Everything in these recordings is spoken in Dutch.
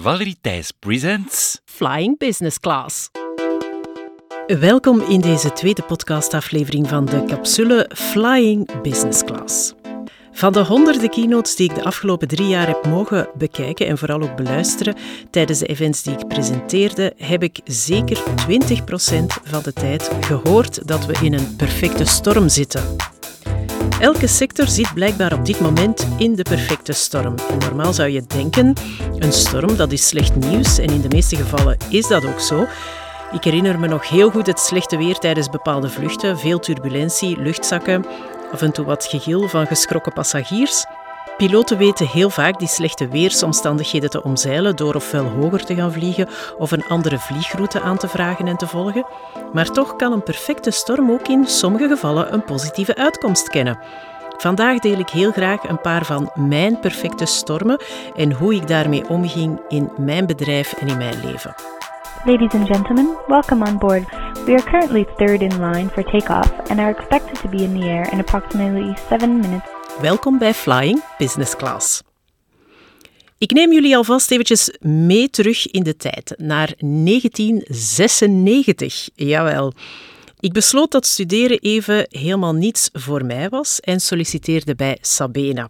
Valerie Thijs presents Flying Business Class. Welkom in deze tweede podcastaflevering van de capsule Flying Business Class. Van de honderden keynotes die ik de afgelopen drie jaar heb mogen bekijken en vooral ook beluisteren tijdens de events die ik presenteerde, heb ik zeker 20% van de tijd gehoord dat we in een perfecte storm zitten. Elke sector zit blijkbaar op dit moment in de perfecte storm. Normaal zou je denken, een storm dat is slecht nieuws en in de meeste gevallen is dat ook zo. Ik herinner me nog heel goed het slechte weer tijdens bepaalde vluchten, veel turbulentie, luchtzakken, af en toe wat gegil van geschrokken passagiers. Piloten weten heel vaak die slechte weersomstandigheden te omzeilen door ofwel hoger te gaan vliegen of een andere vliegroute aan te vragen en te volgen. Maar toch kan een perfecte storm ook in sommige gevallen een positieve uitkomst kennen. Vandaag deel ik heel graag een paar van mijn perfecte stormen en hoe ik daarmee omging in mijn bedrijf en in mijn leven. Ladies and gentlemen, welcome on board. We are currently third in line for takeoff and are expected to be in the air in approximately 7 minutes. Welkom bij Flying Business Class. Ik neem jullie alvast eventjes mee terug in de tijd, naar 1996. Jawel. Ik besloot dat studeren even helemaal niets voor mij was en solliciteerde bij Sabena.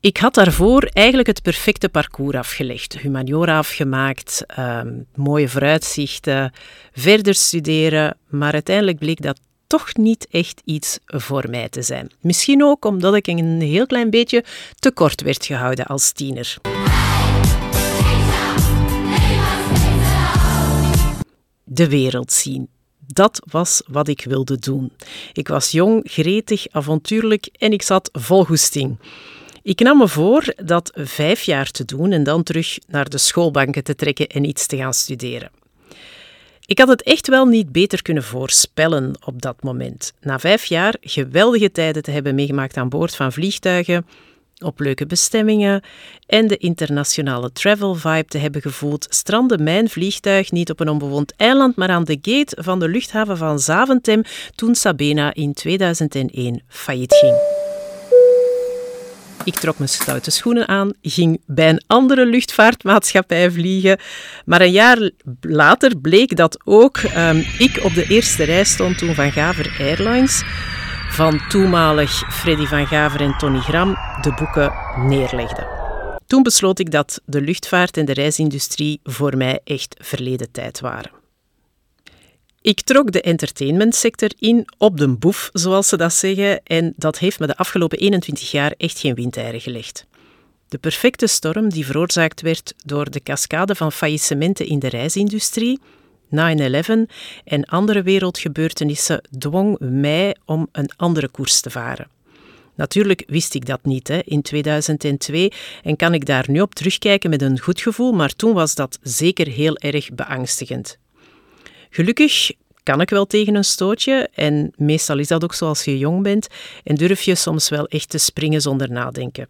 Ik had daarvoor eigenlijk het perfecte parcours afgelegd. Humaniora afgemaakt, ehm, mooie vooruitzichten, verder studeren, maar uiteindelijk bleek dat toch niet echt iets voor mij te zijn. Misschien ook omdat ik een heel klein beetje te kort werd gehouden als tiener. De wereld zien. Dat was wat ik wilde doen. Ik was jong, gretig, avontuurlijk en ik zat vol goesting. Ik nam me voor dat vijf jaar te doen en dan terug naar de schoolbanken te trekken en iets te gaan studeren. Ik had het echt wel niet beter kunnen voorspellen op dat moment. Na vijf jaar geweldige tijden te hebben meegemaakt aan boord van vliegtuigen, op leuke bestemmingen en de internationale travel vibe te hebben gevoeld, strandde mijn vliegtuig niet op een onbewoond eiland, maar aan de gate van de luchthaven van Zaventem toen Sabena in 2001 failliet ging. Ik trok mijn stoute schoenen aan, ging bij een andere luchtvaartmaatschappij vliegen. Maar een jaar later bleek dat ook um, ik op de eerste rij stond toen van Gaver Airlines van toenmalig Freddy van Gaver en Tony Gram de boeken neerlegde. Toen besloot ik dat de luchtvaart en de reisindustrie voor mij echt verleden tijd waren. Ik trok de entertainmentsector in op de boef, zoals ze dat zeggen, en dat heeft me de afgelopen 21 jaar echt geen windeieren gelegd. De perfecte storm die veroorzaakt werd door de cascade van faillissementen in de reisindustrie, 9-11 en andere wereldgebeurtenissen dwong mij om een andere koers te varen. Natuurlijk wist ik dat niet hè, in 2002 en kan ik daar nu op terugkijken met een goed gevoel, maar toen was dat zeker heel erg beangstigend. Gelukkig kan ik wel tegen een stootje en meestal is dat ook zo als je jong bent en durf je soms wel echt te springen zonder nadenken.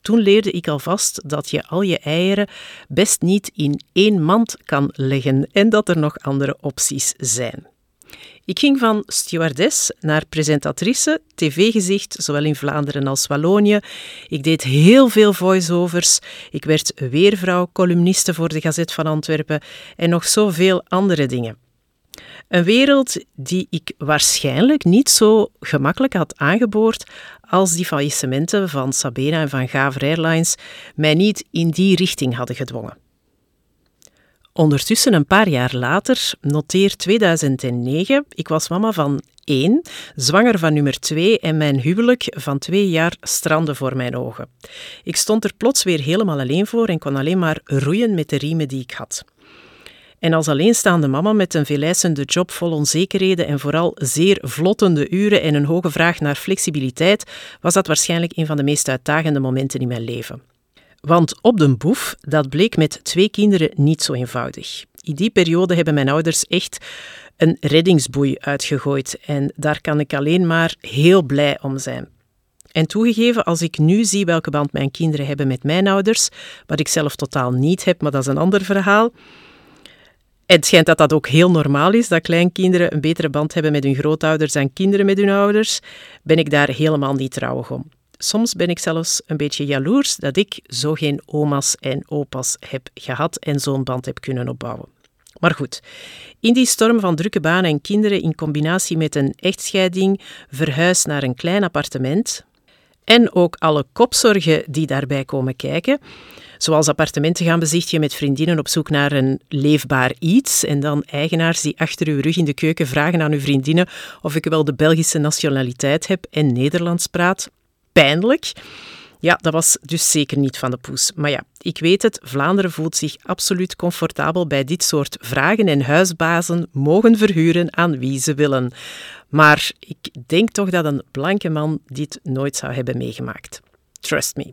Toen leerde ik alvast dat je al je eieren best niet in één mand kan leggen en dat er nog andere opties zijn. Ik ging van stewardess naar presentatrice, tv-gezicht, zowel in Vlaanderen als Wallonië. Ik deed heel veel voice-overs. Ik werd weervrouw, columniste voor de Gazet van Antwerpen en nog zoveel andere dingen. Een wereld die ik waarschijnlijk niet zo gemakkelijk had aangeboord als die faillissementen van Sabena en van Gaver Airlines mij niet in die richting hadden gedwongen. Ondertussen, een paar jaar later, noteer 2009, ik was mama van één, zwanger van nummer twee en mijn huwelijk van twee jaar strandde voor mijn ogen. Ik stond er plots weer helemaal alleen voor en kon alleen maar roeien met de riemen die ik had. En als alleenstaande mama met een veeleisende job vol onzekerheden en vooral zeer vlottende uren en een hoge vraag naar flexibiliteit, was dat waarschijnlijk een van de meest uitdagende momenten in mijn leven. Want op de boef, dat bleek met twee kinderen niet zo eenvoudig. In die periode hebben mijn ouders echt een reddingsboei uitgegooid en daar kan ik alleen maar heel blij om zijn. En toegegeven, als ik nu zie welke band mijn kinderen hebben met mijn ouders, wat ik zelf totaal niet heb, maar dat is een ander verhaal, het schijnt dat dat ook heel normaal is, dat kleinkinderen een betere band hebben met hun grootouders dan kinderen met hun ouders. Ben ik daar helemaal niet trouwig om. soms ben ik zelfs een beetje jaloers dat ik zo geen oma's en opa's heb gehad en zo'n band heb kunnen opbouwen. Maar goed, in die storm van drukke banen en kinderen in combinatie met een echtscheiding, verhuis naar een klein appartement en ook alle kopzorgen die daarbij komen kijken, zoals appartementen gaan bezichtigen met vriendinnen op zoek naar een leefbaar iets en dan eigenaars die achter uw rug in de keuken vragen aan uw vriendinnen of ik wel de Belgische nationaliteit heb en Nederlands praat. Pijnlijk. Ja, dat was dus zeker niet van de poes. Maar ja, ik weet het, Vlaanderen voelt zich absoluut comfortabel bij dit soort vragen en huisbazen mogen verhuren aan wie ze willen. Maar ik denk toch dat een blanke man dit nooit zou hebben meegemaakt. Trust me.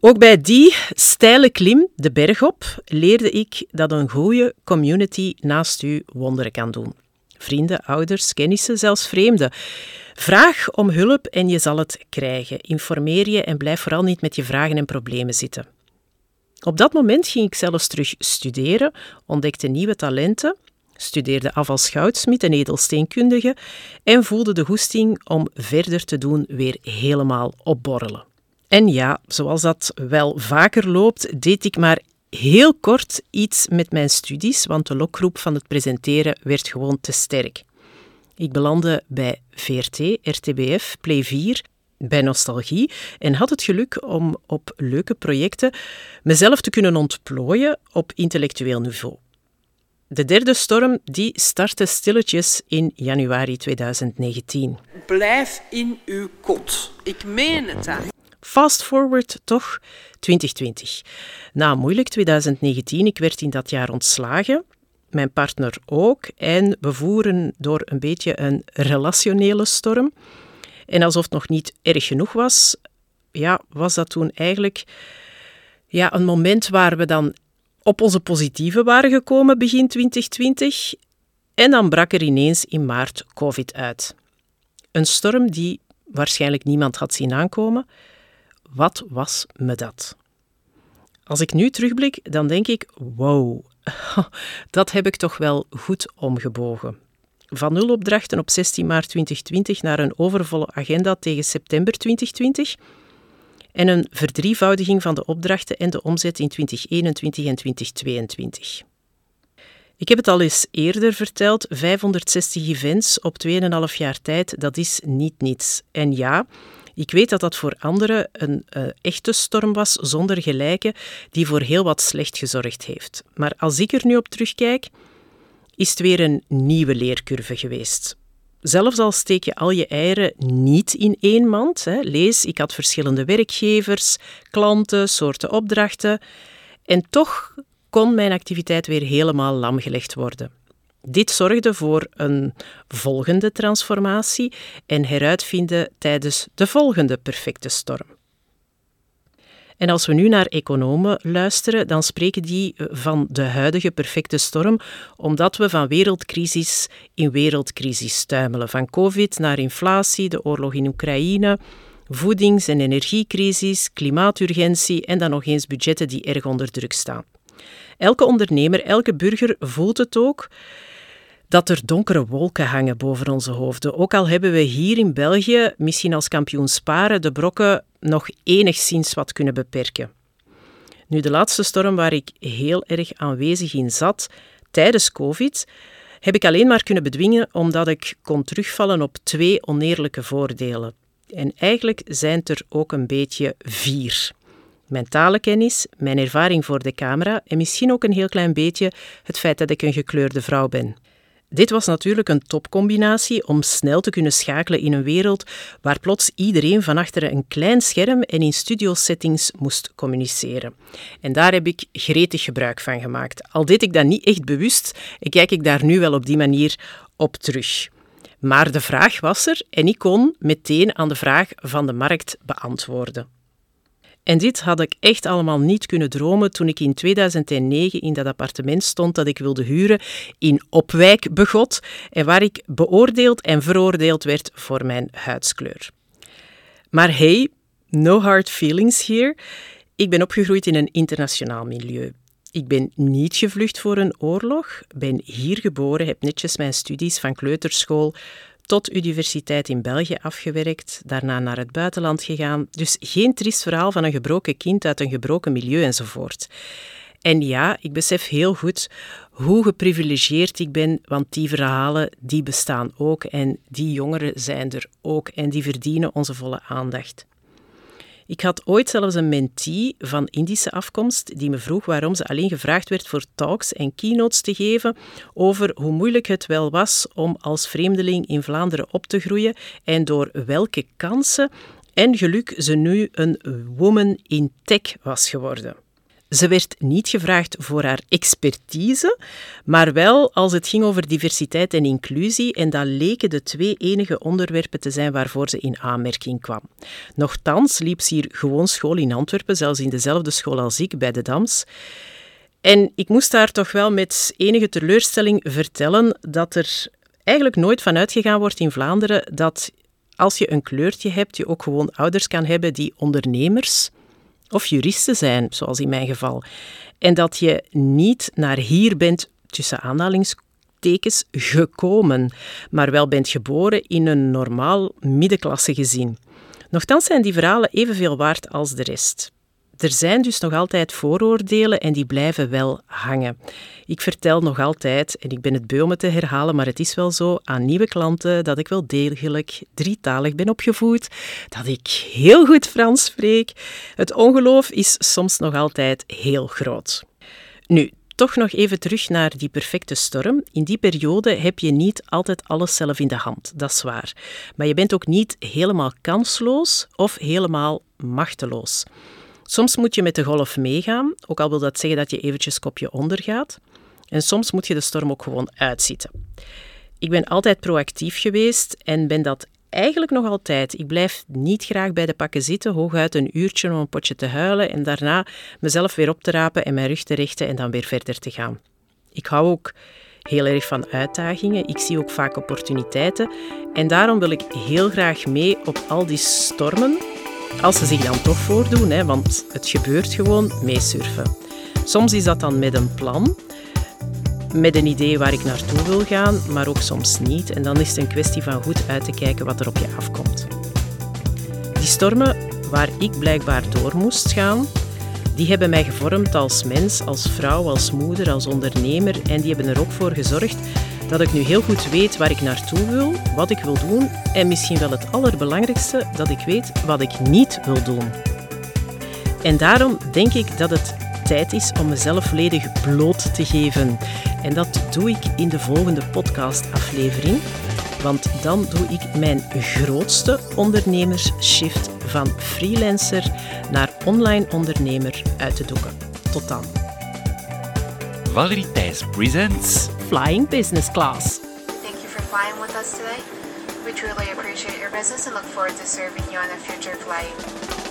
Ook bij die steile klim, de berg op, leerde ik dat een goede community naast u wonderen kan doen. Vrienden, ouders, kennissen, zelfs vreemden. Vraag om hulp en je zal het krijgen. Informeer je en blijf vooral niet met je vragen en problemen zitten. Op dat moment ging ik zelfs terug studeren, ontdekte nieuwe talenten, studeerde af als goudsmid en edelsteenkundige en voelde de goesting om verder te doen weer helemaal opborrelen. En ja, zoals dat wel vaker loopt, deed ik maar heel kort iets met mijn studies, want de lokgroep van het presenteren werd gewoon te sterk. Ik belandde bij VRT, RTBF, Play 4, bij Nostalgie en had het geluk om op leuke projecten mezelf te kunnen ontplooien op intellectueel niveau. De derde storm die startte stilletjes in januari 2019. Blijf in uw kot. Ik meen het. Hè. Fast forward toch 2020. Na moeilijk 2019, ik werd in dat jaar ontslagen, mijn partner ook, en we voeren door een beetje een relationele storm. En alsof het nog niet erg genoeg was, ja, was dat toen eigenlijk ja, een moment waar we dan op onze positieve waren gekomen begin 2020. En dan brak er ineens in maart COVID uit. Een storm die waarschijnlijk niemand had zien aankomen. Wat was me dat? Als ik nu terugblik, dan denk ik: wow, dat heb ik toch wel goed omgebogen. Van nul opdrachten op 16 maart 2020 naar een overvolle agenda tegen september 2020 en een verdrievoudiging van de opdrachten en de omzet in 2021 en 2022. Ik heb het al eens eerder verteld, 560 events op 2,5 jaar tijd, dat is niet niets. En ja, ik weet dat dat voor anderen een uh, echte storm was zonder gelijke, die voor heel wat slecht gezorgd heeft. Maar als ik er nu op terugkijk, is het weer een nieuwe leercurve geweest. Zelfs al steek je al je eieren niet in één mand, hè, lees, ik had verschillende werkgevers, klanten, soorten opdrachten, en toch kon mijn activiteit weer helemaal lamgelegd worden. Dit zorgde voor een volgende transformatie en heruitvinden tijdens de volgende perfecte storm. En als we nu naar economen luisteren, dan spreken die van de huidige perfecte storm, omdat we van wereldcrisis in wereldcrisis stuimelen. Van COVID naar inflatie, de oorlog in Oekraïne, voedings- en energiecrisis, klimaaturgentie en dan nog eens budgetten die erg onder druk staan. Elke ondernemer, elke burger voelt het ook dat er donkere wolken hangen boven onze hoofden. Ook al hebben we hier in België, misschien als kampioen sparen, de brokken nog enigszins wat kunnen beperken. Nu, de laatste storm waar ik heel erg aanwezig in zat, tijdens COVID, heb ik alleen maar kunnen bedwingen omdat ik kon terugvallen op twee oneerlijke voordelen. En eigenlijk zijn het er ook een beetje vier. Mijn talenkennis, mijn ervaring voor de camera en misschien ook een heel klein beetje het feit dat ik een gekleurde vrouw ben. Dit was natuurlijk een topcombinatie om snel te kunnen schakelen in een wereld waar plots iedereen van achter een klein scherm en in studiosettings moest communiceren. En daar heb ik gretig gebruik van gemaakt. Al deed ik dat niet echt bewust, kijk ik daar nu wel op die manier op terug. Maar de vraag was er en ik kon meteen aan de vraag van de markt beantwoorden. En dit had ik echt allemaal niet kunnen dromen toen ik in 2009 in dat appartement stond dat ik wilde huren in Opwijk begot en waar ik beoordeeld en veroordeeld werd voor mijn huidskleur. Maar hey, no hard feelings here. Ik ben opgegroeid in een internationaal milieu. Ik ben niet gevlucht voor een oorlog, ben hier geboren, heb netjes mijn studies van kleuterschool tot universiteit in België afgewerkt, daarna naar het buitenland gegaan. Dus geen triest verhaal van een gebroken kind uit een gebroken milieu enzovoort. En ja, ik besef heel goed hoe geprivilegeerd ik ben, want die verhalen die bestaan ook en die jongeren zijn er ook en die verdienen onze volle aandacht. Ik had ooit zelfs een mentee van Indische afkomst die me vroeg waarom ze alleen gevraagd werd voor talks en keynotes te geven over hoe moeilijk het wel was om als vreemdeling in Vlaanderen op te groeien en door welke kansen en geluk ze nu een woman in tech was geworden. Ze werd niet gevraagd voor haar expertise, maar wel als het ging over diversiteit en inclusie en dat leken de twee enige onderwerpen te zijn waarvoor ze in aanmerking kwam. Nochtans liep ze hier gewoon school in Antwerpen, zelfs in dezelfde school als ik, bij de Dams. En ik moest haar toch wel met enige teleurstelling vertellen dat er eigenlijk nooit van uitgegaan wordt in Vlaanderen dat als je een kleurtje hebt, je ook gewoon ouders kan hebben die ondernemers of juristen zijn, zoals in mijn geval. En dat je niet naar hier bent, tussen aanhalingstekens, gekomen, maar wel bent geboren in een normaal middenklasse gezin. Nochtans zijn die verhalen evenveel waard als de rest. Er zijn dus nog altijd vooroordelen en die blijven wel hangen. Ik vertel nog altijd, en ik ben het beu om het te herhalen, maar het is wel zo, aan nieuwe klanten dat ik wel degelijk drietalig ben opgevoed, dat ik heel goed Frans spreek. Het ongeloof is soms nog altijd heel groot. Nu, toch nog even terug naar die perfecte storm. In die periode heb je niet altijd alles zelf in de hand, dat is waar. Maar je bent ook niet helemaal kansloos of helemaal machteloos. Soms moet je met de golf meegaan, ook al wil dat zeggen dat je eventjes kopje ondergaat. En soms moet je de storm ook gewoon uitzitten. Ik ben altijd proactief geweest en ben dat eigenlijk nog altijd. Ik blijf niet graag bij de pakken zitten, hooguit een uurtje om een potje te huilen en daarna mezelf weer op te rapen en mijn rug te richten en dan weer verder te gaan. Ik hou ook heel erg van uitdagingen. Ik zie ook vaak opportuniteiten en daarom wil ik heel graag mee op al die stormen als ze zich dan toch voordoen, hè, want het gebeurt gewoon, meesurfen. Soms is dat dan met een plan, met een idee waar ik naartoe wil gaan, maar ook soms niet. En dan is het een kwestie van goed uit te kijken wat er op je afkomt. Die stormen waar ik blijkbaar door moest gaan, die hebben mij gevormd als mens, als vrouw, als moeder, als ondernemer en die hebben er ook voor gezorgd dat ik nu heel goed weet waar ik naartoe wil, wat ik wil doen en misschien wel het allerbelangrijkste, dat ik weet wat ik niet wil doen. En daarom denk ik dat het tijd is om mezelf volledig bloot te geven. En dat doe ik in de volgende podcastaflevering. Want dan doe ik mijn grootste ondernemersshift van freelancer naar online ondernemer uit de doeken. Tot dan. Valerie Thijs presents Flying Business Class. Thank you for flying with us today. We truly appreciate your business and look forward to serving you on a future flight.